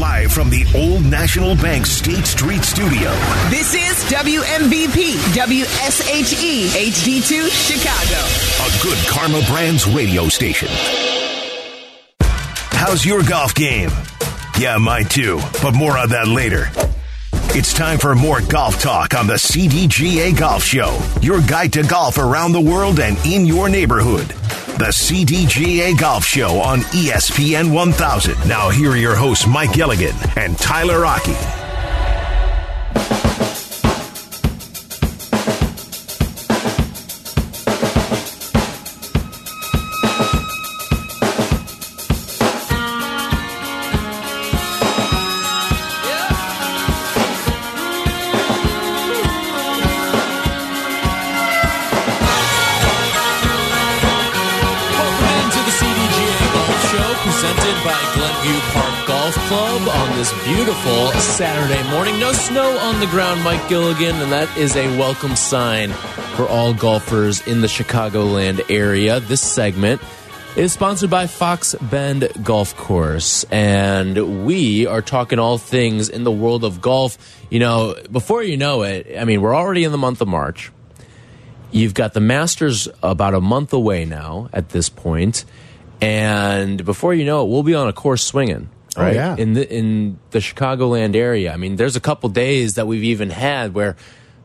Live from the Old National Bank State Street Studio. This is WMVP WSHE HD2 Chicago. A good Karma Brands radio station. How's your golf game? Yeah, mine too, but more on that later. It's time for more golf talk on the CDGA Golf Show, your guide to golf around the world and in your neighborhood. The CDGA Golf Show on ESPN 1000. Now, here are your hosts, Mike Gilligan and Tyler Rocky. Beautiful Saturday morning. No snow on the ground, Mike Gilligan, and that is a welcome sign for all golfers in the Chicagoland area. This segment is sponsored by Fox Bend Golf Course, and we are talking all things in the world of golf. You know, before you know it, I mean, we're already in the month of March. You've got the Masters about a month away now at this point, and before you know it, we'll be on a course swinging. Oh, Right yeah. in the in the Chicagoland area. I mean, there's a couple days that we've even had where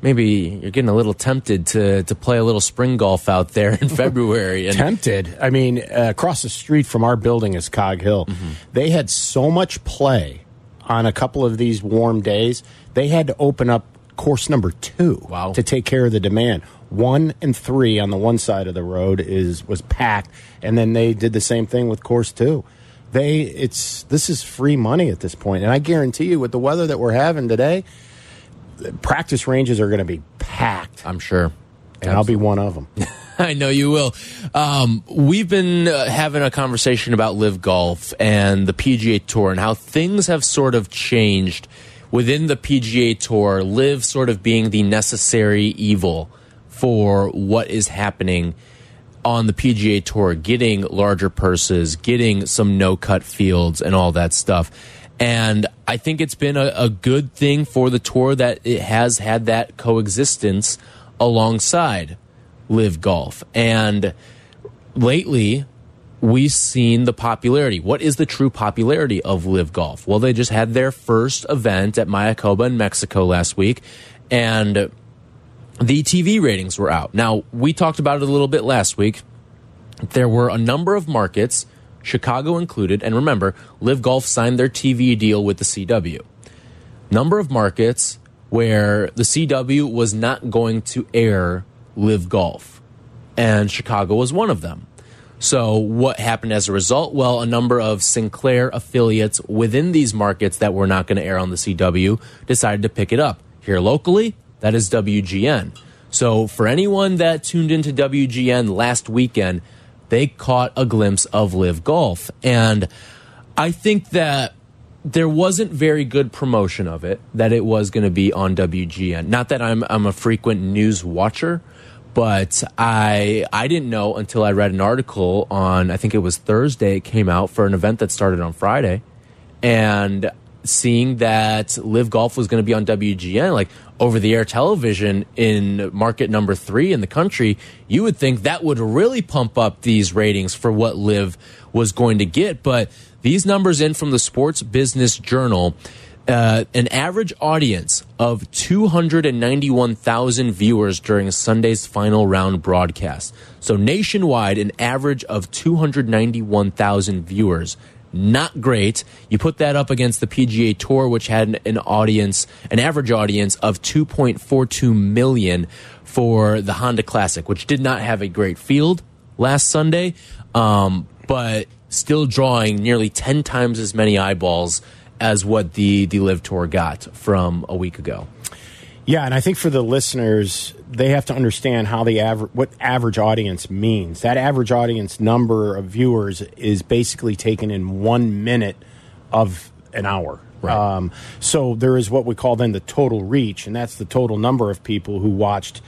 maybe you're getting a little tempted to to play a little spring golf out there in February. And tempted. I mean, uh, across the street from our building is Cog Hill. Mm-hmm. They had so much play on a couple of these warm days. They had to open up course number two Wow. to take care of the demand. One and three on the one side of the road is was packed, and then they did the same thing with course two. They it's this is free money at this point, and I guarantee you, with the weather that we're having today, practice ranges are going to be packed, I'm sure. and I'll be one of them. I know you will. Um, we've been uh, having a conversation about LIV Golf and the PGA Tour and how things have sort of changed within the PGA Tour. LIV sort of being the necessary evil for what is happening on the PGA Tour, getting larger purses, getting some no cut fields, and all that stuff. And I think it's been a, a good thing for the tour that it has had that coexistence alongside LIV Golf. And lately, we've seen the popularity. What is the true popularity of LIV Golf? Well, they just had their first event at Mayakoba in Mexico last week. And the TV ratings were out. Now, we talked about it a little bit last week. There were a number of markets, Chicago included, and remember, LIV Golf signed their TV deal with the CW. Number of markets where the CW was not going to air LIV Golf, and Chicago was one of them. So, what happened as a result? Well, a number of Sinclair affiliates within these markets that were not going to air on the CW decided to pick it up. Here locally, that is WGN. So, for anyone that tuned into WGN last weekend, they caught a glimpse of LIV Golf. And I think that there wasn't very good promotion of it that it was going to be on WGN. Not that I'm I'm a frequent news watcher, but I I didn't know until I read an article on I think it was Thursday it came out for an event that started on Friday and seeing that LIV Golf was going to be on WGN, like over the air television in market number three in the country, you would think that would really pump up these ratings for what LIV was going to get. But these numbers in from the Sports Business Journal. Uh, an average audience of 291,000 viewers during Sunday's final round broadcast. So nationwide, an average of 291,000 viewers not great. You put that up against the PGA Tour, which had an, audience, an average audience of 2.42 million for the Honda Classic, which did not have a great field last Sunday, um, but still drawing nearly 10 times as many eyeballs as what the the LIV Tour got from a week ago. Yeah, and I think for the listeners, they have to understand how the average what average audience means. That average audience number of viewers is basically taken in one minute of an hour. Right. Um, so there is what we call then the total reach, and that's the total number of people who watched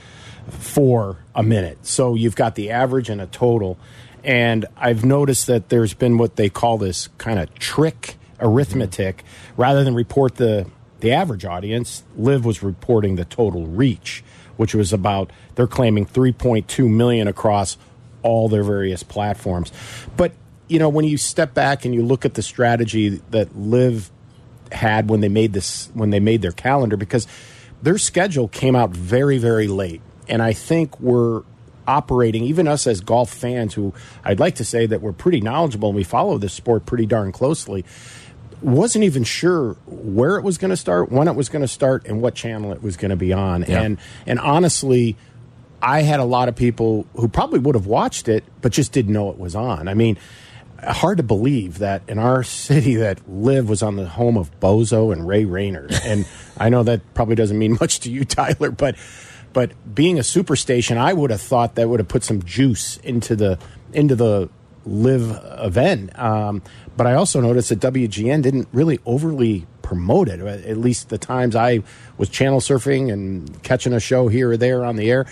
for a minute. So you've got the average and a total. And I've noticed that there's been what they call this kind of trick arithmetic rather than report the the average audience. LIV was reporting the total reach, which was about they're claiming 3.2 million across all their various platforms. But you know, when you step back and you look at the strategy that LIV had when they made this when they made their calendar because their schedule came out very very late and I think we're operating even us as golf fans who I'd like to say that we're pretty knowledgeable and we follow this sport pretty darn closely wasn't even sure where it was going to start, when it was going to start, and what channel it was going to be on. Yeah. And and honestly, I had a lot of people who probably would have watched it, but just didn't know it was on. I mean, hard to believe that in our city that LIV was on the home of Bozo and Ray Rayner. And I know that probably doesn't mean much to you, Tyler, but but being a superstation, I would have thought that would have put some juice into the into the LIV event. Um, but I also noticed that WGN didn't really overly promote it. At least the times I was channel surfing and catching a show here or there on the air,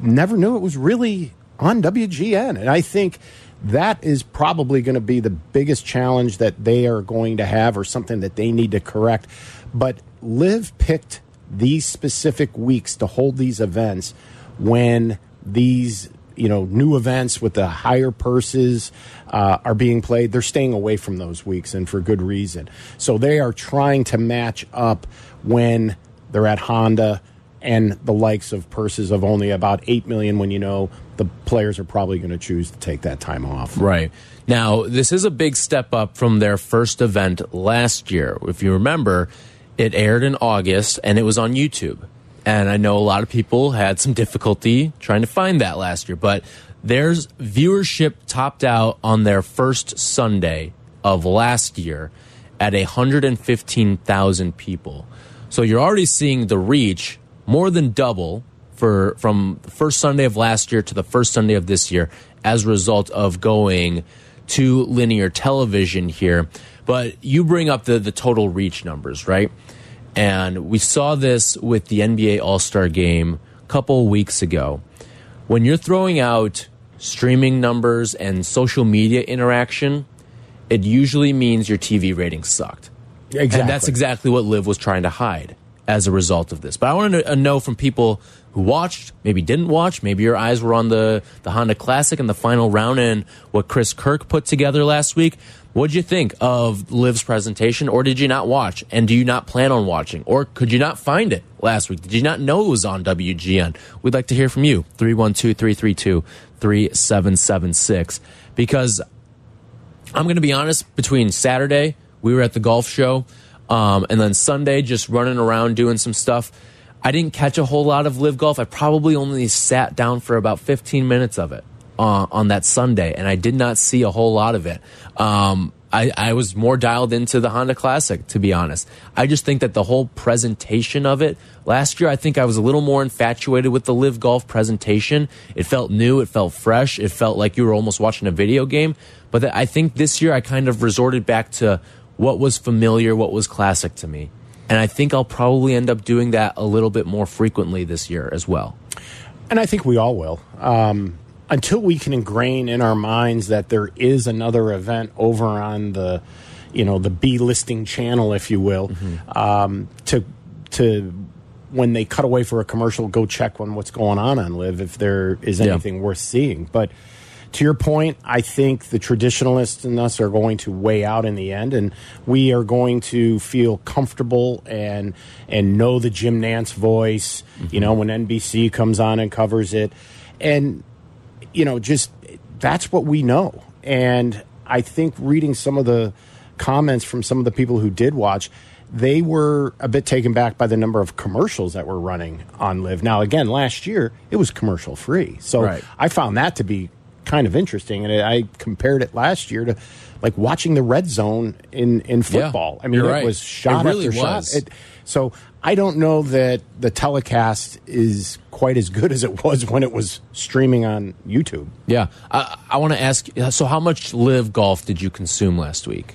never knew it was really on WGN. And I think that is probably going to be the biggest challenge that they are going to have or something that they need to correct. But LIV picked these specific weeks to hold these events when these you know new events with the higher purses uh, are being played they're staying away from those weeks and for good reason so they are trying to match up when they're at honda and the likes of purses of only about 8 million when you know the players are probably going to choose to take that time off Right. Now, this is a big step up from their first event last year. If you remember, it aired in August and it was on YouTube. And I know a lot of people had some difficulty trying to find that last year, but there's viewership topped out on their first Sunday of last year at 115,000 people. So you're already seeing the reach more than double for from the first Sunday of last year to the first Sunday of this year as a result of going to linear television here. But you bring up the the total reach numbers, right? And we saw this with the NBA All-Star game a couple weeks ago. When you're throwing out streaming numbers and social media interaction, it usually means your TV ratings sucked. Exactly. And that's exactly what Liv was trying to hide as a result of this. But I want to uh, know from people who watched, maybe didn't watch, maybe your eyes were on the, the Honda Classic and the final round and what Chris Kirk put together last week. What'd you think of Liv's presentation, or did you not watch? And do you not plan on watching? Or could you not find it last week? Did you not know it was on WGN? We'd like to hear from you. 312 332 3776. Because I'm going to be honest, between Saturday, we were at the golf show, um, and then Sunday, just running around doing some stuff. I didn't catch a whole lot of LIV Golf. I probably only sat down for about 15 minutes of it uh, on that Sunday, and I did not see a whole lot of it. Um, I, I was more dialed into the Honda Classic, to be honest. I just think that the whole presentation of it last year, I think I was a little more infatuated with the LIV Golf presentation. It felt new, it felt fresh, it felt like you were almost watching a video game. But I think this year I kind of resorted back to what was familiar, what was classic to me. And I think I'll probably end up doing that a little bit more frequently this year as well. And I think we all will. Um, until we can ingrain in our minds that there is another event over on the, you know, the B listing channel, if you will, um, to to when they cut away for a commercial, go check on what's going on on LIV if there is Yeah. anything worth seeing. But to your point, I think the traditionalists in us are going to weigh out in the end, and we are going to feel comfortable and and know the Jim Nantz voice. You know, when NBC comes on and covers it, and you know, just that's what we know. And I think reading some of the comments from some of the people who did watch, they were a bit taken back by the number of commercials that were running on LIV. Now, again, last year it was commercial free, so Right. I found that to be kind of interesting, and I compared it last year to like watching the red zone in in football. I mean, it right. was shot It really after shot. was. It, so I don't know that the telecast is quite as good as it was when it was streaming on YouTube. Yeah. I, I want to ask uh, so, how much LIV Golf did you consume last week?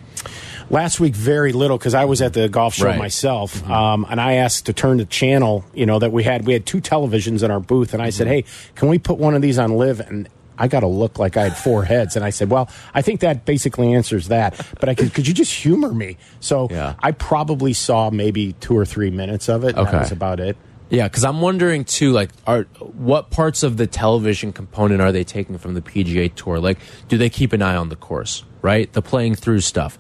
Last week, very little because I was at the golf show Right. myself, mm-hmm. um, and I asked to turn the channel. You know that we had we had two televisions in our booth, and I said, mm-hmm. "Hey, can we put one of these on LIV?" And I got to look like I had four heads. And I said, well, I think that basically answers that. But I could, could you just humor me? So Yeah. I probably saw maybe two or three minutes of it. Okay. That was about it. Yeah, because I'm wondering too, like, are what parts of the television component are they taking from the PGA Tour? Like, do they keep an eye on the course, right? The playing through stuff.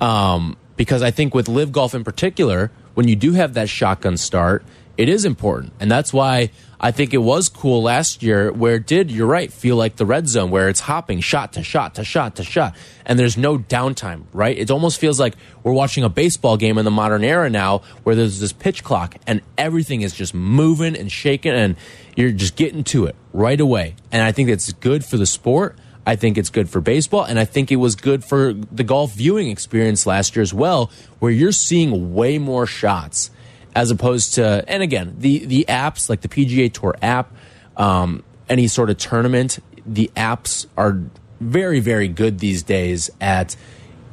Um, because I think with LIV Golf in particular, when you do have that shotgun start, it is important, and that's why I think it was cool last year, where it did you're right feel like the red zone, where it's hopping shot to shot to shot to shot, and there's no downtime, right? It almost feels like we're watching a baseball game in the modern era now, where there's this pitch clock and everything is just moving and shaking, and you're just getting to it right away. And I think it's good for the sport. I think it's good for baseball, and I think it was good for the golf viewing experience last year as well, where you're seeing way more shots as opposed to and again the the apps like the PGA Tour app, um, any sort of tournament, the apps are very very good these days at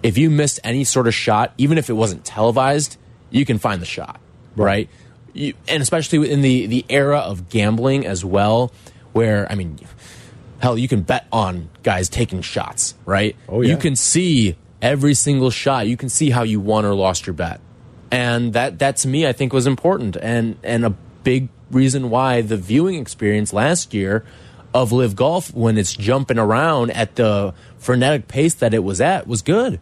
if you missed any sort of shot, even if it wasn't televised, you can find the shot, right? You, and especially in the the era of gambling as well, where I mean, hell, you can bet on guys taking shots, right? Oh, yeah. You can see every single shot. You can see how you won or lost your bet, and that that to me I think was important and and a big reason why the viewing experience last year of LIV Golf when it's jumping around at the frenetic pace that it was at was good.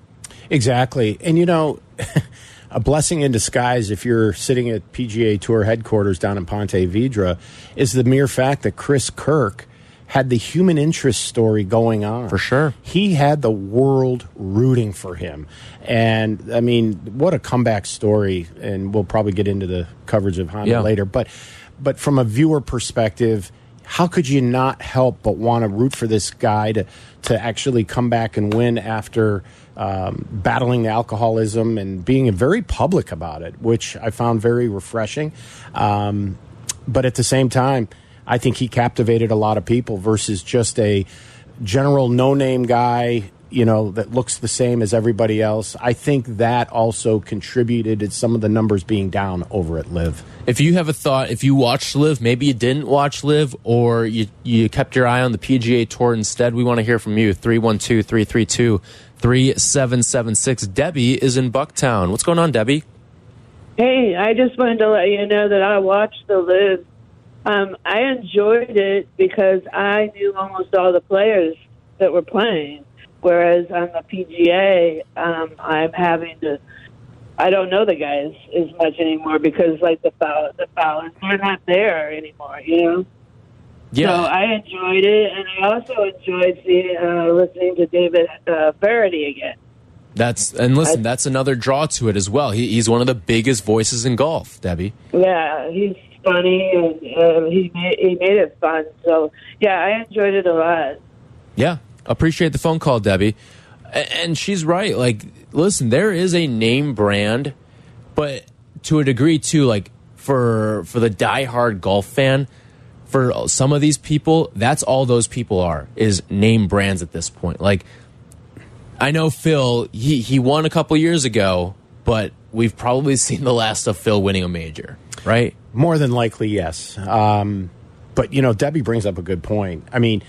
Exactly. And you know, a blessing in disguise if you're sitting at PGA Tour headquarters down in Ponte Vedra is the mere fact that Chris Kirk had the human interest story going on. For sure. He had the world rooting for him. And I mean, what a comeback story and we'll probably get into the coverage of Honda Yeah. later, but but from a viewer perspective, how could you not help but want to root for this guy to to actually come back and win after um, battling the alcoholism and being very public about it, which I found very refreshing. Um, but at the same time, I think he captivated a lot of people versus just a general no name guy, you know, that looks the same as everybody else. I think that also contributed to some of the numbers being down over at LIV. If you have a thought, if you watched LIV, maybe you didn't watch LIV, or you, you kept your eye on the PGA Tour instead, we want to hear from you. 312 332 3776. Debbie is in Bucktown. What's going on, Debbie? Hey, I just wanted to let you know that I watched the LIV. Um, I enjoyed it because I knew almost all the players that were playing, whereas on the PGA, um, I'm having to. I don't know the guys as much anymore because, like the foul, the Fowlers, they're not there anymore. You know. So I enjoyed it, and I also enjoyed seeing, uh, listening to David uh, Feherty again. That's and listen, that's another draw to it as well. He, he's one of the biggest voices in golf, Debbie. Yeah, he's funny and uh, he made he made it fun. So yeah, I enjoyed it a lot. Yeah, appreciate the phone call, Debbie. And she's right. Like, listen, there is a name brand, but to a degree too. Like for for the diehard golf fan, for some of these people, that's all those people are is name brands at this point. Like, I know Phil. He he won a couple years ago, but we've probably seen the last of Phil winning a major, right? More than likely, yes. Um, but you know, Debbie brings up a good point. I mean,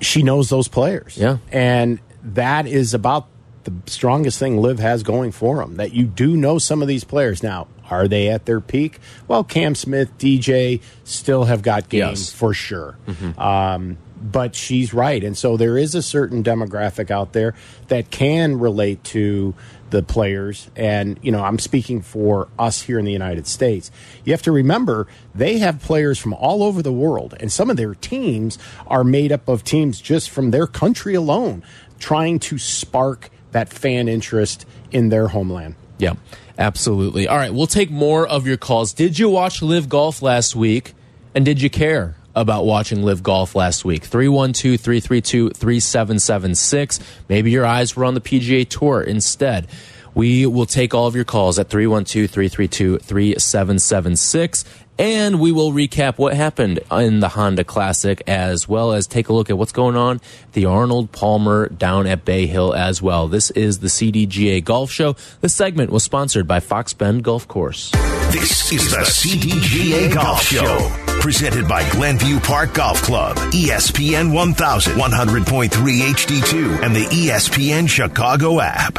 she knows those players, Yeah. and that is about the strongest thing Liv has going for them. That you do know some of these players now. Are they at their peak? Well, Cam Smith, DJ still have got games Yes. for sure. Um, but she's right, and so there is a certain demographic out there that can relate to the players. And you know, I'm speaking for us here in the United States. You have to remember they have players from all over the world, and some of their teams are made up of teams just from their country alone, trying to spark that fan interest in their homeland. Yeah, absolutely. All right, we'll take more of your calls. Did you watch LIV Golf last week? And did you care about watching LIV Golf last week? 312 332 3776. Maybe your eyes were on the PGA Tour instead. We will take all of your calls at 312 332 3776. And we will recap what happened in the Honda Classic as well as take a look at what's going on the Arnold Palmer down at Bay Hill as well. This is the CDGA Golf Show. This segment was sponsored by Fox Bend Golf Course. This is the CDGA Golf Show. Presented by Glenview Park Golf Club, ESPN 1100.3 HD2, and the ESPN Chicago app.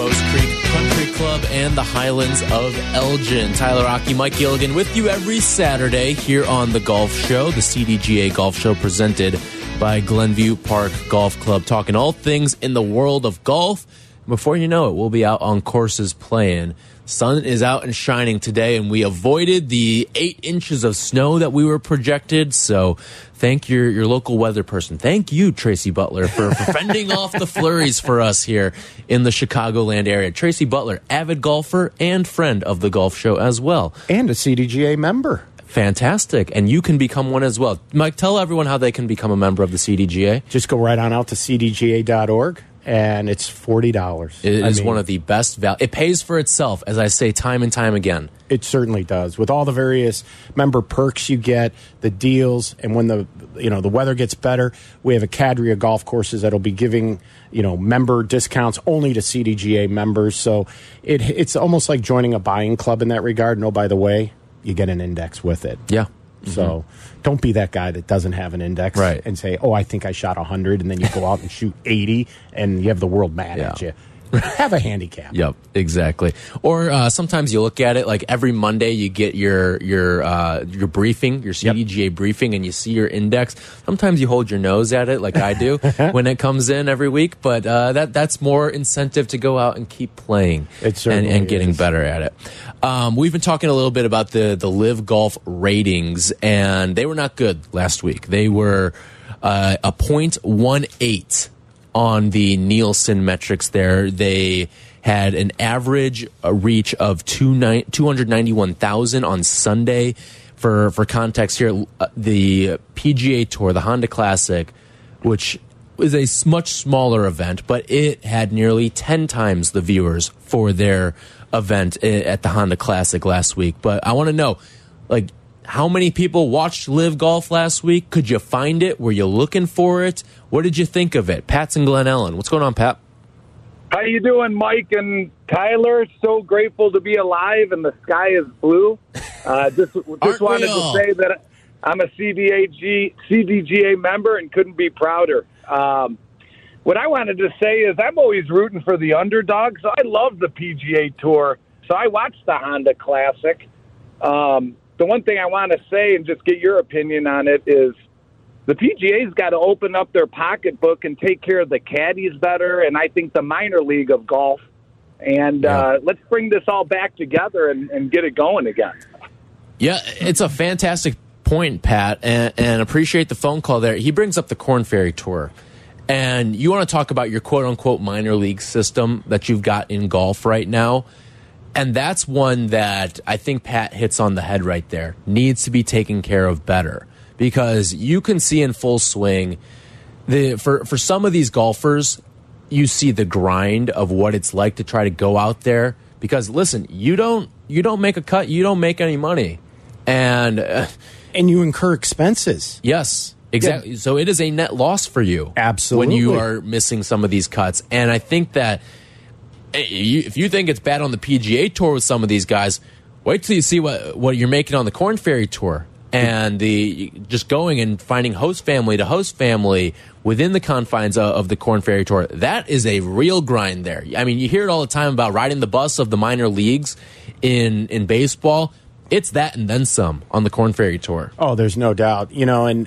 Bowes Creek Country Club and the Highlands of Elgin. Tyler Rocky, Mike Gilligan with you every Saturday here on the Golf Show, the CDGA Golf Show presented by Glenview Park Golf Club, talking all things in the world of golf. Before you know it, we'll be out on courses playing. Sun is out and shining today, and we avoided the eight inches of snow that we were projected. So, thank your your local weather person. Thank you, Tracy Butler, for, for fending off the flurries for us here in the Chicagoland area. Tracy Butler, avid golfer and friend of the golf show as well. And a CDGA member. Fantastic, and you can become one as well. Mike, tell everyone how they can become a member of the CDGA. Just go right on out to cdga.org and it's $40. It I is mean, one of the best value. It pays for itself, as I say time and time again. It certainly does. With all the various member perks you get, the deals, and when the you know the weather gets better, we have a cadre of golf courses that'll be giving you know member discounts only to CDGA members. So it it's almost like joining a buying club in that regard. No, oh, by the way, you get an index with it. Yeah. So don't be that guy that doesn't have an index Right. and say, "Oh, I think I shot 100," and then you go out and shoot 80, and you have the world mad at you. have a handicap. Yep, exactly. Or uh, sometimes you look at it like every Monday you get your your uh, your briefing, your CDGA briefing, and you see your index. Sometimes you hold your nose at it, like I do, when it comes in every week. But uh, that that's more incentive to go out and keep playing It and, and getting is. better at it. Um, we've been talking a little bit about the the LIV Golf ratings, and they were not good last week. They were uh, a point one eight on the Nielsen metrics. There, they had an average uh, reach of two nine two hundred ninety one thousand on Sunday. For for context here, uh, the PGA Tour, the Honda Classic, which is a much smaller event, but it had nearly 10 times the viewers for their event at the Honda Classic last week. But I want to know, like, how many people watched LIV Golf last week? Could you find it? Were you looking for it? What did you think of it? Pat's and Glen Ellyn. What's going on, Pat? How you doing, Mike and Tyler? So grateful to be alive, and the sky is blue. Uh, just just wanted to say that I'm a CDAG, CDGA member and couldn't be prouder. Um, what I wanted to say is I'm always rooting for the underdog, so I love the PGA Tour. So I watched the Honda Classic. Um, the one thing I want to say and just get your opinion on it is the PGA's got to open up their pocketbook and take care of the caddies better, and I think the minor league of golf. And Yeah. uh, let's bring this all back together and, and get it going again. Yeah, it's a fantastic point, Pat, and, and appreciate the phone call there. He brings up the Corn Ferry Tour. And you want to talk about your quote unquote minor league system that you've got in golf right now. And that's one that I think Pat hits on the head right there. Needs to be taken care of better because you can see in full swing the for for some of these golfers, you see the grind of what it's like to try to go out there. Because listen, you don't you don't make a cut, you don't make any money, and uh, And you incur expenses. yes, exactly. So it is a net loss for you, Absolutely. when you are missing some of these cuts. And I think that you- if you think it's bad on the PGA tour with some of these guys, wait till you see what what you're making on the Corn Ferry tour and the just going and finding host family to host family within the confines of, of the Corn Ferry tour. That is a real grind there. I mean, you hear it all the time about riding the bus of the minor leagues in in baseball. It's that and then some on the Corn Ferry tour. Oh, there's no doubt. You know, and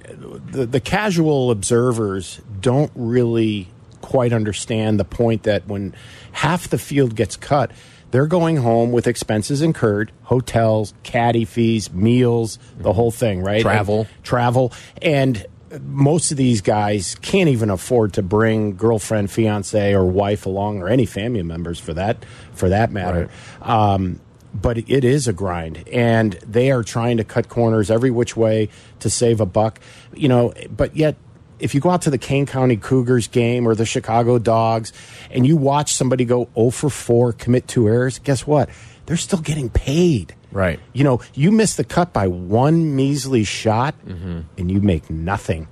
the, the casual observers don't really quite understand the point that when half the field gets cut, they're going home with expenses incurred, hotels, caddy fees, meals, the whole thing, right? Travel. And travel. And most of these guys can't even afford to bring girlfriend, fiance, or wife along, or any family members for that for that matter. Um, but it is a grind, and they are trying to cut corners every which way to save a buck. You know, but yet if you go out to the Kane County Cougars game or the Chicago Dogs and you watch somebody go 0 for 4, commit two errors, guess what? They're still getting paid. Right. You know, you miss the cut by one measly shot mm-hmm. and you make nothing.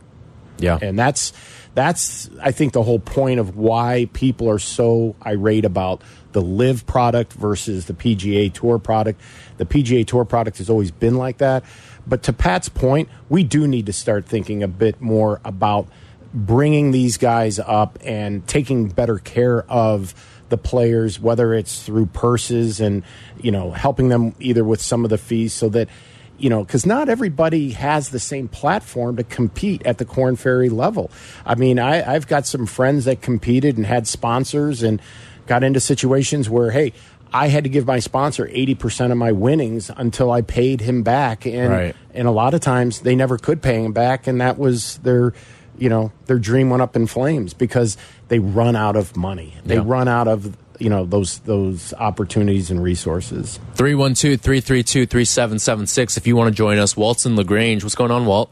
Yeah. And that's that's I think the whole point of why people are so irate about the LIV product versus the PGA Tour product. The PGA Tour product has always been like that. But to Pat's point, we do need to start thinking a bit more about bringing these guys up and taking better care of the players, whether it's through purses and you know helping them either with some of the fees, so that you know because not everybody has the same platform to compete at the Corn Ferry level. I mean, I, I've got some friends that competed and had sponsors and got into situations where hey. I had to give my sponsor 80% of my winnings until I paid him back and Right. and a lot of times they never could pay him back and that was their you know their dream went up in flames because they run out of money they Yeah. run out of you know those those opportunities and resources 312 332 3776 if you want to join us. Walt's in LaGrange. What's going on, Walt?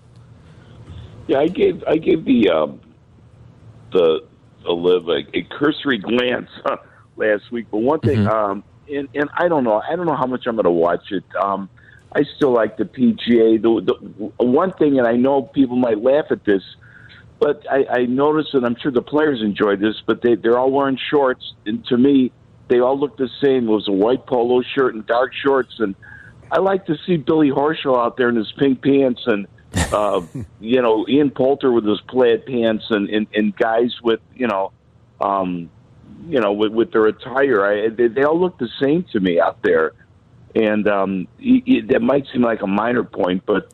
Yeah, I gave I gave the um, the the LIV a, a cursory glance last week, but one thing, um, and and I don't know, I don't know how much I'm going to watch it. Um, I still like the PGA. The, the one thing, and I know people might laugh at this, but I, I noticed, and I'm sure the players enjoyed this, but they they're all wearing shorts, and to me, they all look the same. It was a white polo shirt and dark shorts, and I like to see Billy Horschel out there in his pink pants and uh, you know Ian Poulter with his plaid pants and, and, and guys with you know um, you know with, with their attire. I, they, they all look the same to me out there, and um, y- y- that might seem like a minor point, but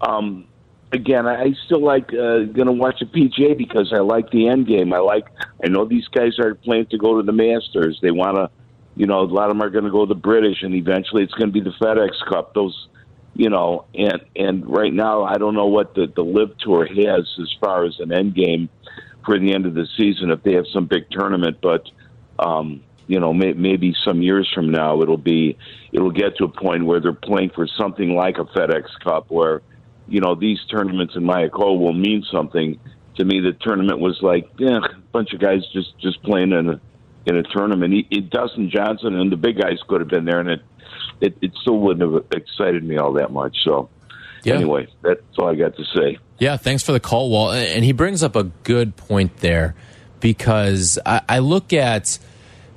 um, again, I I still like uh, going to watch the PGA because I like the end game. I like. I know these guys are planning to go to the Masters. They want to, you know, a lot of them are going to go to the British, and eventually it's going to be the FedEx Cup. Those, you know, and and right now I don't know what the the LIV Tour has as far as an end game for the end of the season if they have some big tournament, but. Um, you know, may, maybe some years from now, it'll be, it'll get to a point where they're playing for something like a FedEx Cup, where you know, these tournaments in Mayakoba will mean something. To me, the tournament was like, yeah, a bunch of guys just just playing in a in a tournament. He, he, Dustin Johnson and the big guys could have been there, and it, it it still wouldn't have excited me all that much. So, Yeah. anyway, that's all I got to say. Yeah, thanks for the call, Walt. And he brings up a good point there because I, I look at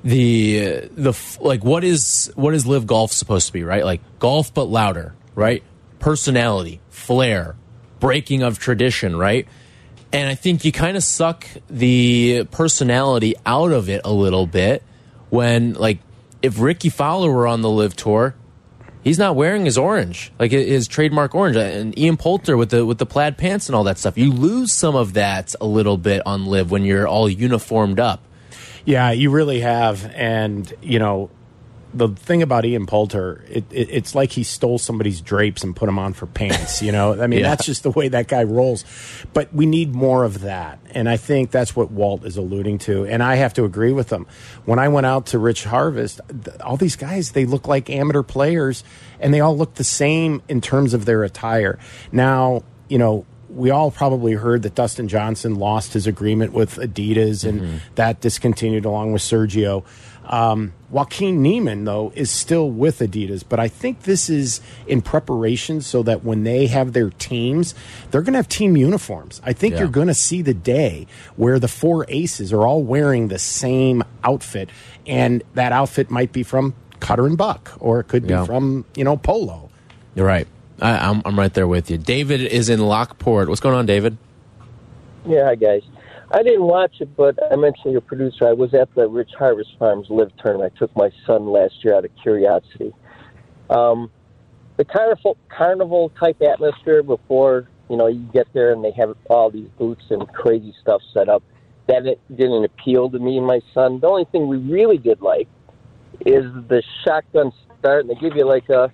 the the like what is what is LIV Golf supposed to be, right? Like golf but louder, right? Personality, flair, breaking of tradition, right? And I think you kind of suck the personality out of it a little bit when like if Rickie Fowler were on the LIV tour, he's not wearing his orange, like his trademark orange, uh, and Ian Poulter with the with the plaid pants and all that stuff. You lose some of that a little bit on LIV when you're all uniformed up. Yeah, you really have. And, you know, the thing about Ian Poulter, it, it, it's like he stole somebody's drapes and put them on for pants. You know, I mean, Yeah. that's just the way that guy rolls. But we need more of that. And I think that's what Walt is alluding to. And I have to agree with him. When I went out to Rich Harvest, th- all these guys, they look like amateur players and they all look the same in terms of their attire. Now, you know, we all probably heard that Dustin Johnson lost his agreement with Adidas and that discontinued along with Sergio. Um, Joaquin Niemann, though, is still with Adidas, but I think this is in preparation so that when they have their teams, they're going to have team uniforms. I think Yeah. you're going to see the day where the four aces are all wearing the same outfit, and that outfit might be from Cutter and Buck, or it could be Yeah. from, you know, Polo. You're right. I, I'm I'm right there with you. David is in Lockport. What's going on, David? Yeah, hi guys. I didn't watch it, but I mentioned your producer. I was at the Rich Harvest Farms LIV tournament. I took my son last year out of curiosity. Um, the carnival carnival type atmosphere before you know you get there and they have all these booths and crazy stuff set up. That it didn't appeal to me and my son. The only thing we really did like is the shotgun start, and they give you like a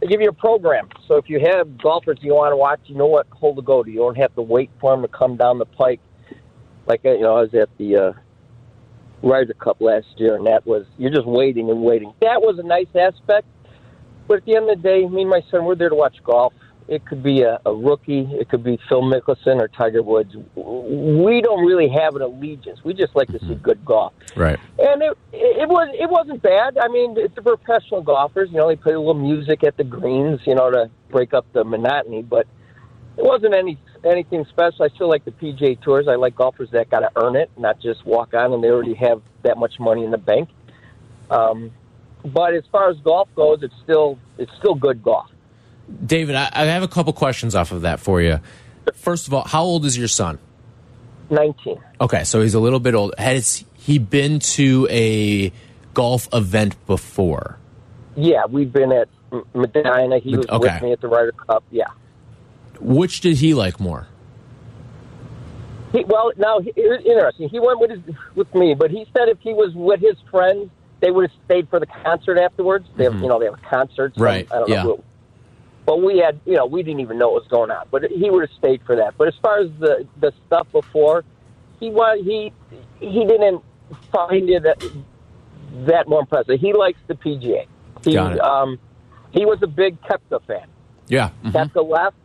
they give you a program. So if you have golfers you want to watch, you know what hole to go to. You don't have to wait for them to come down the pike. Like you know, I was at the uh, Ryder Cup last year, and that was you're just waiting and waiting. That was a nice aspect, but at the end of the day, me and my son we're there to watch golf. It could be a, a rookie, it could be Phil Mickelson or Tiger Woods. We don't really have an allegiance. We just like to see good golf. Right. And it it was it wasn't bad. I mean, it's the professional golfers. You know, they play a little music at the greens, you know, to break up the monotony. But it wasn't any anything special. I still like the PGA Tours. I like golfers that got to earn it, not just walk on and they already have that much money in the bank. Um, but as far as golf goes, it's still it's still good golf. David, I, I have a couple questions off of that for you. First of all, how old is your son? Nineteen. Okay, so he's a little bit old. Has he been to a golf event before? Yeah, we've been at Medinah. He was Okay. with me at the Ryder Cup. Yeah. Which did he like more? He, well, now he- interesting. He went with his, with me, but he said if he was with his friends, they would have stayed for the concert afterwards. They have, you know, they have a concert. so Mm-hmm. Right, I don't yeah. know. Who, but we had, you know, we didn't even know what was going on. But he would have stayed for that. But as far as the the stuff before, he was he he didn't find it that, that more impressive. He likes the PGA. He Got it. um he was a big Koepka fan. Yeah. mhm. Koepka left.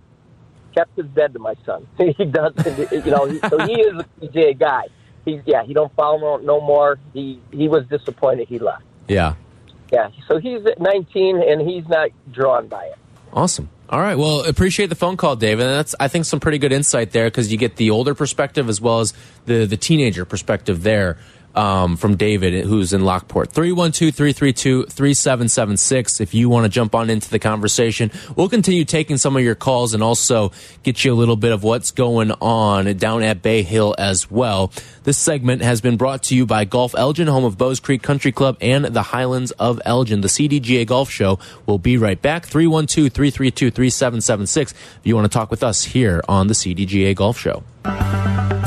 Koepka's dead to my son. he doesn't, you know. He, so he is a PGA guy. He's yeah. He don't follow no, no more. He he was disappointed he left. Yeah. Yeah. So he's at 19 and he's not drawn by it. Awesome. All right. Well, appreciate the phone call, David. And that's I think some pretty good insight there because you get the older perspective as well as the the teenager perspective there um, from David, who's in Lockport. 312-332-3776 if you want to jump on into the conversation. We'll continue taking some of your calls and also get you a little bit of what's going on down at Bay Hill as well. This segment has been brought to you by Golf Elgin, home of Bowes Creek Country Club and the Highlands of Elgin. The CDGA Golf Show will be right back. 312-332-3776 if you want to talk with us here on the CDGA Golf Show.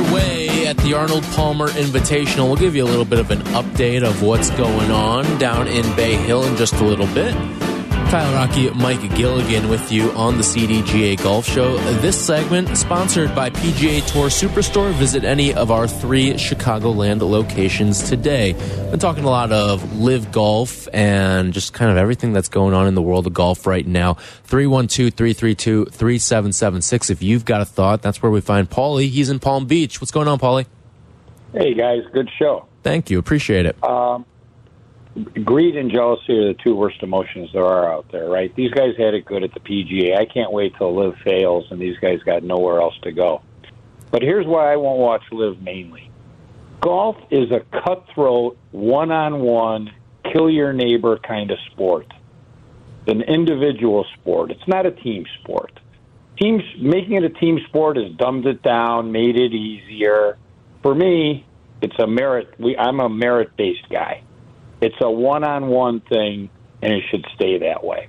Underway at the Arnold Palmer Invitational. We'll give you a little bit of an update of what's going on down in Bay Hill in just a little bit. Tyler Rocky, Mike Gilligan with you on the CDGA Golf Show. This segment sponsored by PGA Tour Superstore. Visit any of our three Chicagoland locations today. Been talking a lot of live golf and just kind of everything that's going on in the world of golf right now. 312-332-3776. If you've got a thought, that's where we find Paulie. He's in Palm Beach. What's going on, Paulie? Hey guys, good show. Thank you. Appreciate it. Um, Greed and jealousy are the two worst emotions there are out there, right? These guys had it good at the PGA. I can't wait till LIV fails and these guys got nowhere else to go. But here's why I won't watch LIV mainly. Golf is a cutthroat, one-on-one, kill your neighbor kind of sport. It's an individual sport. It's not a team sport. Teams making it a team sport has dumbed it down, made it easier. For me, it's a merit. We, I'm a merit-based guy. It's a one-on-one thing, and it should stay that way.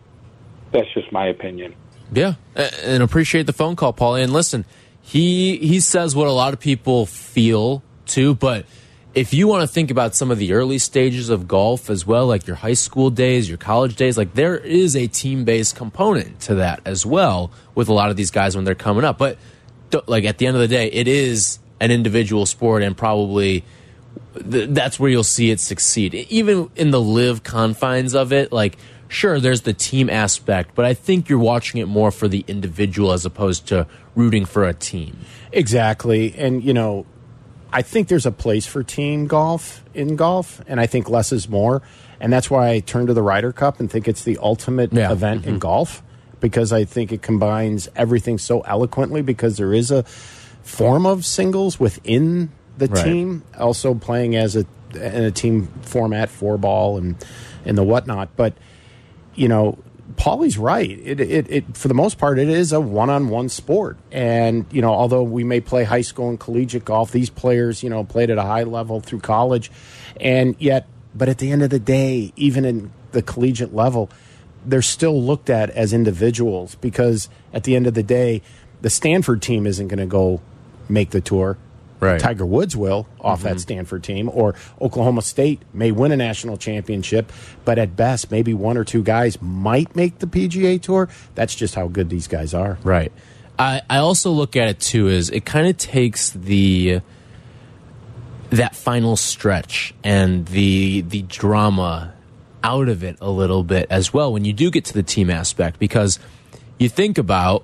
That's just my opinion. Yeah, and appreciate the phone call, Paulie. And listen, he he says what a lot of people feel too, but if you want to think about some of the early stages of golf as well, like your high school days, your college days, like there is a team based component to that as well with a lot of these guys when they're coming up. But like at the end of the day, it is an individual sport and probably th that's where you'll see it succeed. Even in the LIV confines of it, like sure, there's the team aspect, but I think you're watching it more for the individual as opposed to rooting for a team. Exactly. And, you know, I think there's a place for team golf in golf, and I think less is more. And that's why I turn to the Ryder Cup and think it's the ultimate Yeah. event in mm-hmm. golf because I think it combines everything so eloquently because there is a form of singles within the Right. team, also playing as a in a team format, four ball, and and the whatnot. But you know, Paulie's right. It, it, it, for the most part, it is a one-on-one sport. And you know, although we may play high school and collegiate golf, these players, you know, played at a high level through college, and yet, but at the end of the day, even in the collegiate level, they're still looked at as individuals because at the end of the day, the Stanford team isn't going to go make the tour. Right. Tiger Woods will off that mm-hmm. Stanford team, or Oklahoma State may win a national championship, but at best, maybe one or two guys might make the PGA Tour. That's just how good these guys are. Right. I, I also look at it too as it kind of takes the that final stretch and the the drama out of it a little bit as well when you do get to the team aspect because you think about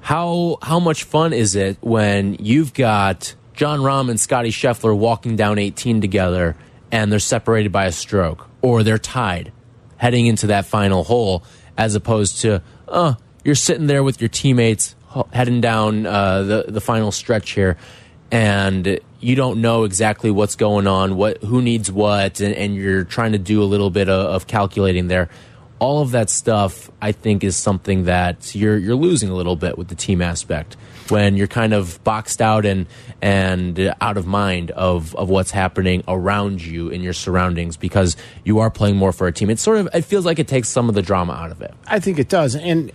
how how much fun is it when you've got Jon Rahm and Scottie Scheffler walking down 18 together and they're separated by a stroke or they're tied heading into that final hole as opposed to uh you're sitting there with your teammates heading down uh, the the final stretch here and you don't know exactly what's going on what who needs what and, and you're trying to do a little bit of, of calculating there. All of that stuff I think is something that you're you're losing a little bit with the team aspect when you're kind of boxed out and and out of mind of of what's happening around you in your surroundings because you are playing more for a team. It sort of it feels like it takes some of the drama out of it. I think it does. And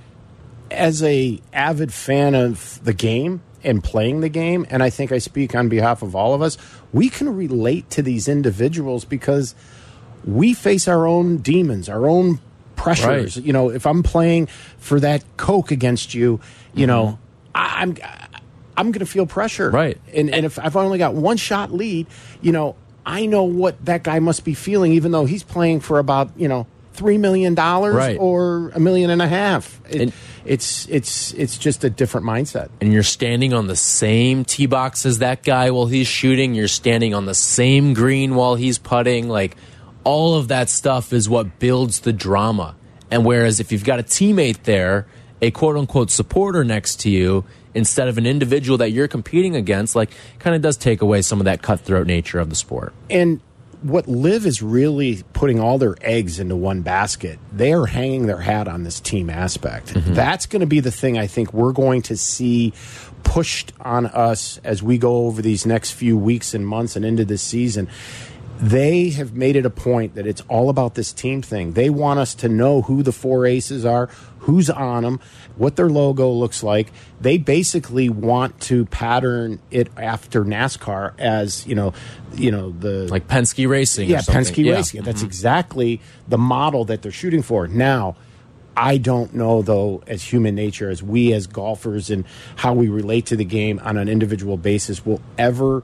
as a avid fan of the game and playing the game, and I think I speak on behalf of all of us, we can relate to these individuals because we face our own demons, our own pressures. Right. You know, if I'm playing for that Coke against you, you mm-hmm. know, I, I'm I'm going to feel pressure. Right. And and if I've only got one shot lead, you know, I know what that guy must be feeling, even though he's playing for about you know three million dollars Right. or a million and a half. It, And- it's it's it's just a different mindset. and you're standing on the same tee box as that guy while he's shooting. You're standing on the same green while he's putting. Like all of that stuff is what builds the drama. And whereas if you've got a teammate there, a quote unquote supporter next to you, instead of an individual that you're competing against, like kind of does take away some of that cutthroat nature of the sport. And what LIV is really putting all their eggs into one basket. They are hanging their hat on this team aspect. Mm-hmm. That's going to be the thing I think we're going to see pushed on us as we go over these next few weeks and months and into this season. They have made it a point that it's all about this team thing. They want us to know who the four aces are, who's on them, what their logo looks like. They basically want to pattern it after NASCAR as, you know, you know, the Like Penske Racing. or yeah, something. Penske Yeah. Racing. That's mm-hmm. exactly the model that they're shooting for. Now, I don't know though, as human nature, as we as golfers and how we relate to the game on an individual basis, will ever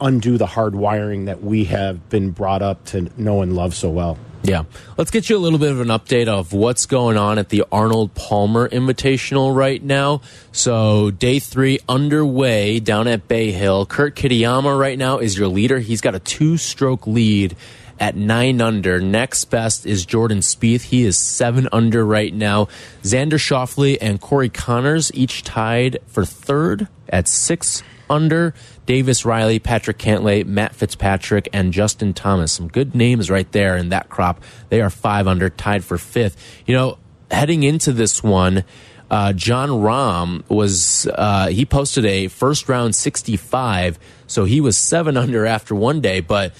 undo the hard wiring that we have been brought up to know and love so well. Yeah. Let's get you a little bit of an update of what's going on at the Arnold Palmer Invitational right now. So, day three underway down at Bay Hill. Kurt Kitayama right now is your leader. He's got a two stroke lead at nine under. Next best is Jordan Spieth. He is seven under right now. Xander Schauffele and Corey Conners each tied for third at six under. Davis Riley, Patrick Cantlay, Matt Fitzpatrick, and Justin Thomas. Some good names right there in that crop. They are five under, tied for fifth. You know, heading into this one, uh, Jon Rahm was uh, he posted a first round 65, so he was seven under after one day, but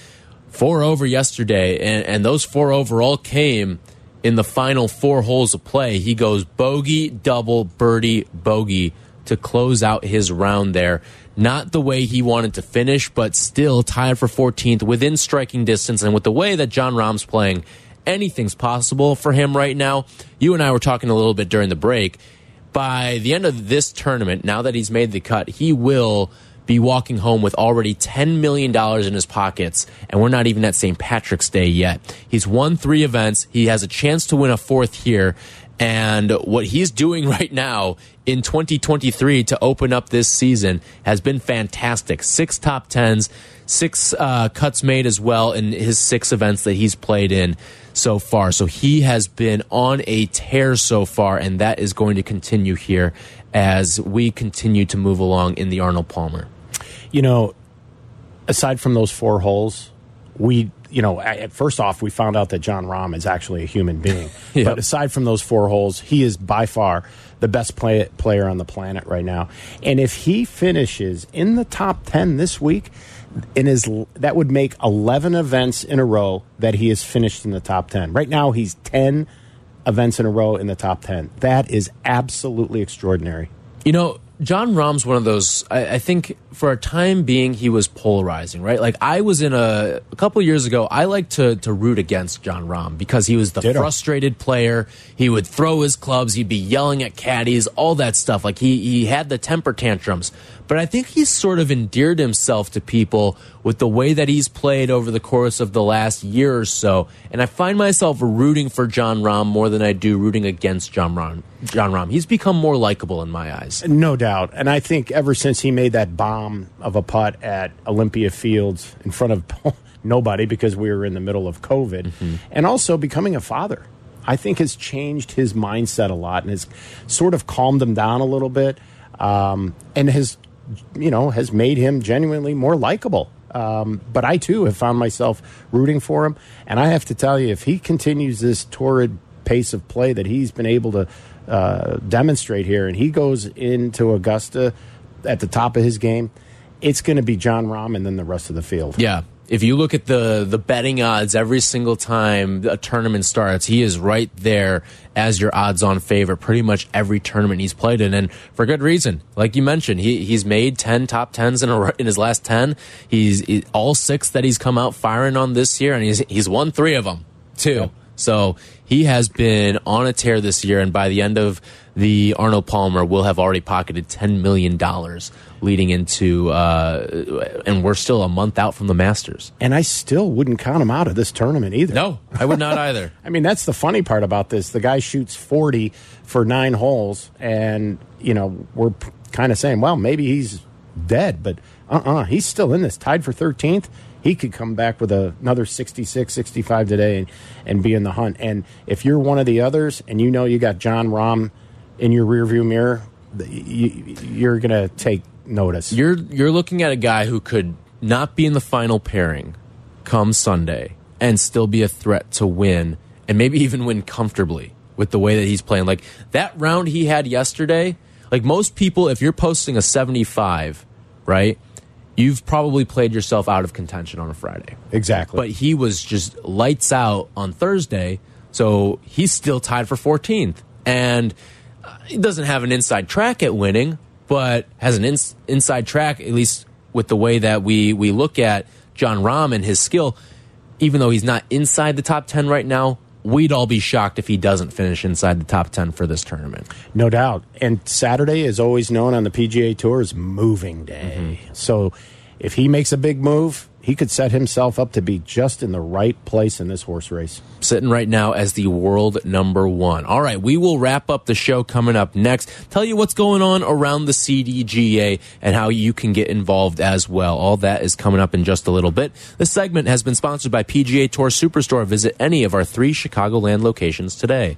four over yesterday, and, and those four over all came in the final four holes of play. He goes bogey, double, birdie, bogey to close out his round there. Not the way he wanted to finish, but still tied for 14th within striking distance. And with the way that Jon Rahm's playing, anything's possible for him right now. You and I were talking a little bit during the break. By the end of this tournament, now that he's made the cut, he will be walking home with already $10 million in his pockets, and we're not even at St. Patrick's Day yet. He's won three events. He has a chance to win a fourth here. And what he's doing right now in 2023 to open up this season has been fantastic. Six top tens, six uh, cuts made as well in his six events that he's played in so far. So he has been on a tear so far, and that is going to continue here as we continue to move along in the Arnold Palmer. You know, aside from those four holes, we, you know, at first off, we found out that Jon Rahm is actually a human being. Yep. But aside from those four holes, he is by far the best play, player on the planet right now. And if he finishes in the top 10 this week, in his that would make 11 events in a row that he has finished in the top 10. Right now he's 10 events in a row in the top 10. That is absolutely extraordinary. You know, Jon Rahm's one of those. I, I think for a time being, he was polarizing, right? Like I was in a a couple years ago. I like to to root against Jon Rahm because he was the Ditto. frustrated player. He would throw his clubs. He'd be yelling at caddies, all that stuff. Like he he had the temper tantrums. But I think he's sort of endeared himself to people with the way that he's played over the course of the last year or so. And I find myself rooting for Jon Rahm more than I do rooting against Jon Rahm. Jon Rahm. He's become more likable in my eyes. No doubt. And I think ever since he made that bomb of a putt at Olympia Fields in front of nobody because we were in the middle of COVID, and also becoming a father, I think has changed his mindset a lot and has sort of calmed him down a little bit um, and has, you know, has made him genuinely more likable. Um, but I too have found myself rooting for him. And I have to tell you, if he continues this torrid pace of play that he's been able to uh, demonstrate here, and he goes into Augusta at the top of his game, it's going to be Jon Rahm and then the rest of the field. Yeah. If you look at the the betting odds every single time a tournament starts, he is right there as your odds on favorite pretty much every tournament he's played in and for good reason. Like you mentioned, he he's made 10 top 10s in a, in his last 10. He's he, all six that he's come out firing on this year and he's he's won 3 of them too. So he has been on a tear this year, and by the end of the Arnold Palmer, will have already pocketed ten million dollars leading into, uh, and we're still a month out from the Masters. And I still wouldn't count him out of this tournament either. No, I would not either. I mean, that's the funny part about this. The guy shoots 40 for nine holes, and, you know, we're kind of saying, well, maybe he's dead, but uh uh he's still in this, tied for 13th. He could come back with a, another 66, 65 today and, and be in the hunt. And if you're one of the others and you know you got Jon Rahm in your rearview mirror, you, you're going to take notice. You're you're looking at a guy who could not be in the final pairing come Sunday and still be a threat to win and maybe even win comfortably with the way that he's playing. Like that round he had yesterday, like most people if you're posting a 75, right? You've probably played yourself out of contention on a Friday. exactly. But he was just lights out on Thursday, so he's still tied for 14th. And uh, he doesn't have an inside track at winning, but has an ins- inside track, at least with the way that we, we look at Jon Rahm and his skill. Even though he's not inside the top 10 right now, we'd all be shocked if he doesn't finish inside the top 10 for this tournament. No doubt. And Saturday is always known on the PGA Tour as moving day. Mm-hmm. So if he makes a big move, he could set himself up to be just in the right place in this horse race. sitting right now as the world number one. All right, we will wrap up the show coming up next. Tell you what's going on around the CDGA and how you can get involved as well. All that is coming up in just a little bit. This segment has been sponsored by PGA Tour Superstore. Visit any of our three Chicagoland locations today.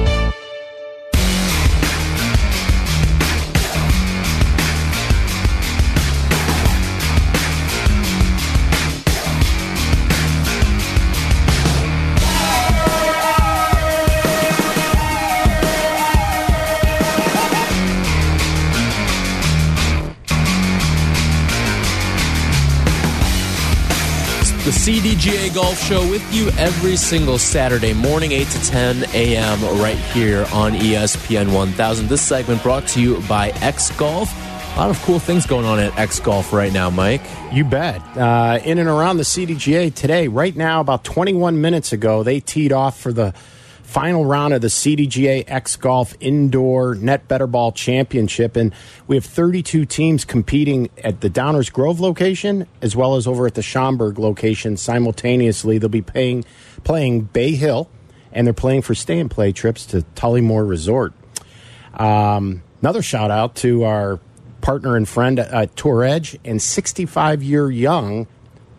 The CDGA Golf Show with you every single Saturday morning, 8 to 10 a.m. right here on ESPN 1000. This segment brought to you by X Golf. A lot of cool things going on at X Golf right now, Mike. You bet. Uh, in and around the CDGA today, right now, about 21 minutes ago, they teed off for the final round of the CDGA X Golf Indoor Net Better Ball Championship. And we have 32 teams competing at the Downers Grove location as well as over at the Schaumburg location simultaneously. They'll be paying, playing Bay Hill and they're playing for stay and play trips to Tullymore Resort. Um, another shout out to our partner and friend at Tour Edge and 65 year young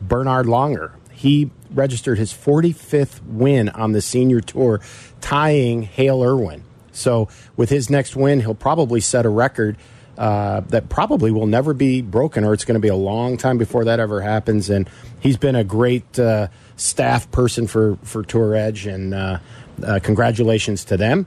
Bernhard Langer. He registered his 45th win on the senior tour, tying Hale Irwin. So, with his next win, he'll probably set a record uh, that probably will never be broken, or it's going to be a long time before that ever happens. And he's been a great uh, staff person for, for Tour Edge, and uh, uh congratulations to them.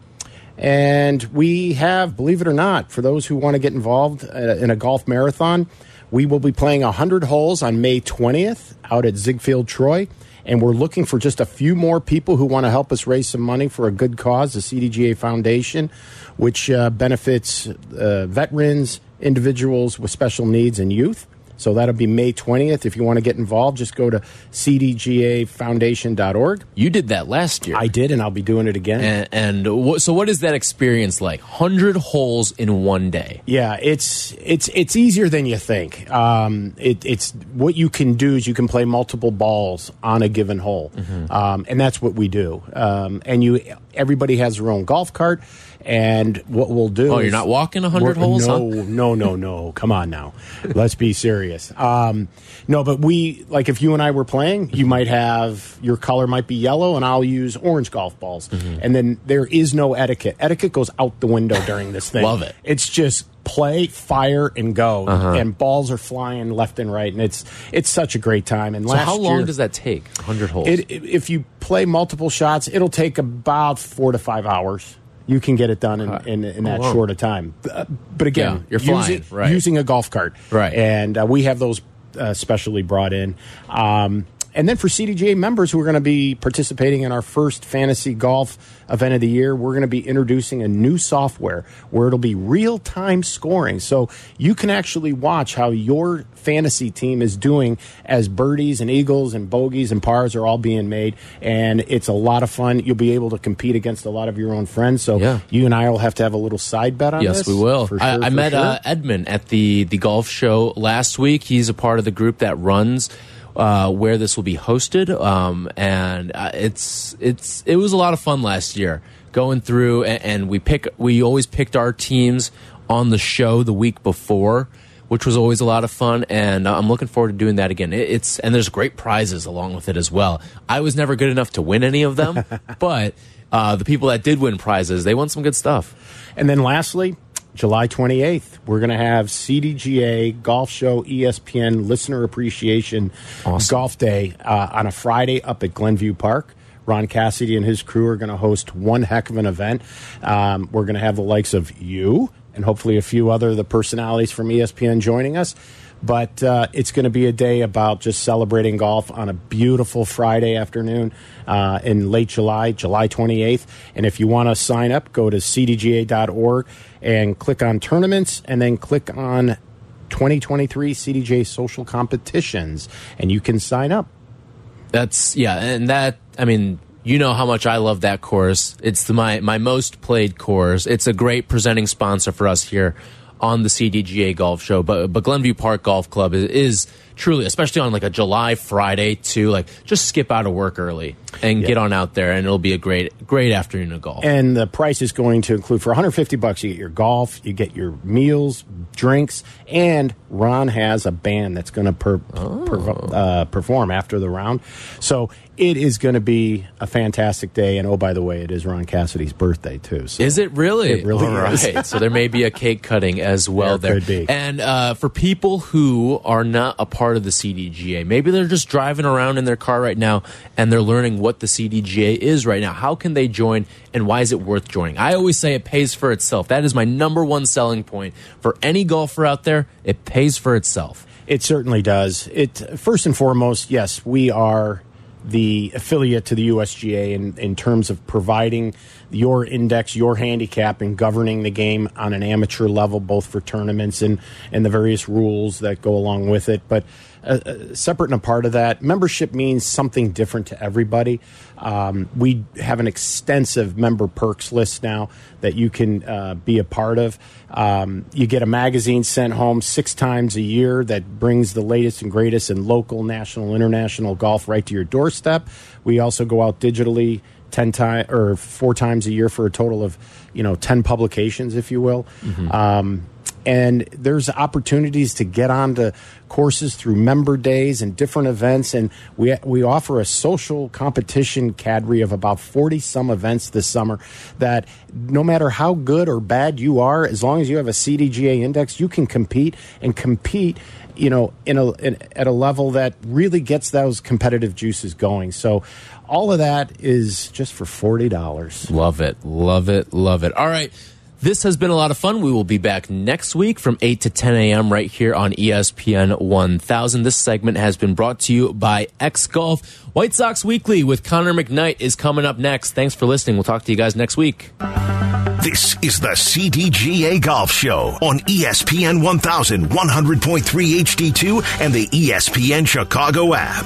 And we have, believe it or not, for those who want to get involved uh, in a golf marathon, we will be playing 100 holes on May 20th out at Ziegfeld Troy. And we're looking for just a few more people who want to help us raise some money for a good cause, the CDGA Foundation, which uh, benefits uh, veterans, individuals with special needs, and youth. So that'll be May 20th. If you want to get involved, just go to cdgafoundation.org. You did that last year. I did, and I'll be doing it again. And, and so, what is that experience like? Hundred holes in one day. Yeah, it's it's it's easier than you think. Um, it, it's what you can do is you can play multiple balls on a given hole, mm -hmm. um, and that's what we do. Um, and you, everybody has their own golf cart and what we'll do. Oh, you're not walking 100 holes? No, huh? no, no, no. Come on now. Let's be serious. Um, no, but we, like if you and I were playing, you might have, your color might be yellow, and I'll use orange golf balls. Mm-hmm. And then there is no etiquette. Etiquette goes out the window during this thing. Love it. It's just play, fire, and go. Uh-huh. And balls are flying left and right, and it's it's such a great time. And so, how long year, does that take? Hundred holes. It, if you play multiple shots, it'll take about four to five hours you can get it done in, in, in that oh, short a time. Uh, but again, yeah, you're flying, using, right. using a golf cart, right? And uh, we have those uh, specially brought in. Um, and then for CDGA members who are going to be participating in our first fantasy golf event of the year, we're going to be introducing a new software where it'll be real time scoring. So you can actually watch how your fantasy team is doing as birdies and eagles and bogeys and pars are all being made. And it's a lot of fun. You'll be able to compete against a lot of your own friends. So yeah. you and I will have to have a little side bet on yes, this. Yes, we will. Sure, I, I met sure. uh, Edmund at the, the golf show last week. He's a part of the group that runs uh, where this will be hosted. Um, and uh, it's it's it was a lot of fun last year going through, and, and we pick we always picked our teams on the show the week before which was always a lot of fun, and I'm looking forward to doing that again. It's and there's great prizes along with it as well. I was never good enough to win any of them, but uh, the people that did win prizes, they won some good stuff. And then lastly, July 28th, we're going to have CDGA Golf Show ESPN Listener Appreciation awesome. Golf Day uh, on a Friday up at Glenview Park. Ron Cassidy and his crew are going to host one heck of an event. Um, we're going to have the likes of you and hopefully a few other the personalities from ESPN joining us. But uh, it's going to be a day about just celebrating golf on a beautiful Friday afternoon uh, in late July, July 28th. And if you want to sign up, go to cdga.org and click on tournaments and then click on 2023 CDJ social competitions and you can sign up. That's, yeah, and that, I mean, you know how much I love that course. It's the, my my most played course. It's a great presenting sponsor for us here on the CDGA Golf Show. But but Glenview Park Golf Club is, is truly, especially on like a July Friday, too, like just skip out of work early and yeah. get on out there, and it'll be a great great afternoon of golf. And the price is going to include for 150 bucks, you get your golf, you get your meals, drinks, and Ron has a band that's going to per, oh. per, uh, perform after the round. So it is going to be a fantastic day. And oh, by the way, it is Ron Cassidy's birthday too. So is it really? It really All is. Right. so there may be a cake cutting as well. There, there. could be. And uh, for people who are not a part of the CDGA, maybe they're just driving around in their car right now and they're learning what the CDGA is right now. How can they join, and why is it worth joining? I always say it pays for itself. That is my number one selling point for any golfer out there. It pays for itself. It certainly does. It first and foremost, yes, we are the affiliate to the USGA in, in terms of providing your index, your handicap, and governing the game on an amateur level, both for tournaments and, and the various rules that go along with it. But uh, uh, separate and apart of that, membership means something different to everybody. Um, we have an extensive member perks list now that you can uh, be a part of. Um, you get a magazine sent home six times a year that brings the latest and greatest in local, national, international golf right to your doorstep. We also go out digitally ten times or four times a year for a total of you know ten publications, if you will. Um, and there's opportunities to get onto courses through member days and different events. And we we offer a social competition cadre of about 40 some events this summer that no matter how good or bad you are as long as you have a CDGA index you can compete and compete you know in a in, at a level that really gets those competitive juices going. So all of that is just for $40 Love it. Love it. Love it. All right. This has been a lot of fun. We will be back next week from 8 to 10 a.m. right here on E ESPN 1000. This segment has been brought to you by X Golf. White Sox Weekly with Connor McKnight is coming up next. Thanks for listening. We'll talk to you guys next week. This is the CDGA Golf Show on E ESPN 1100.3 HD2 and the E ESPN Chicago app.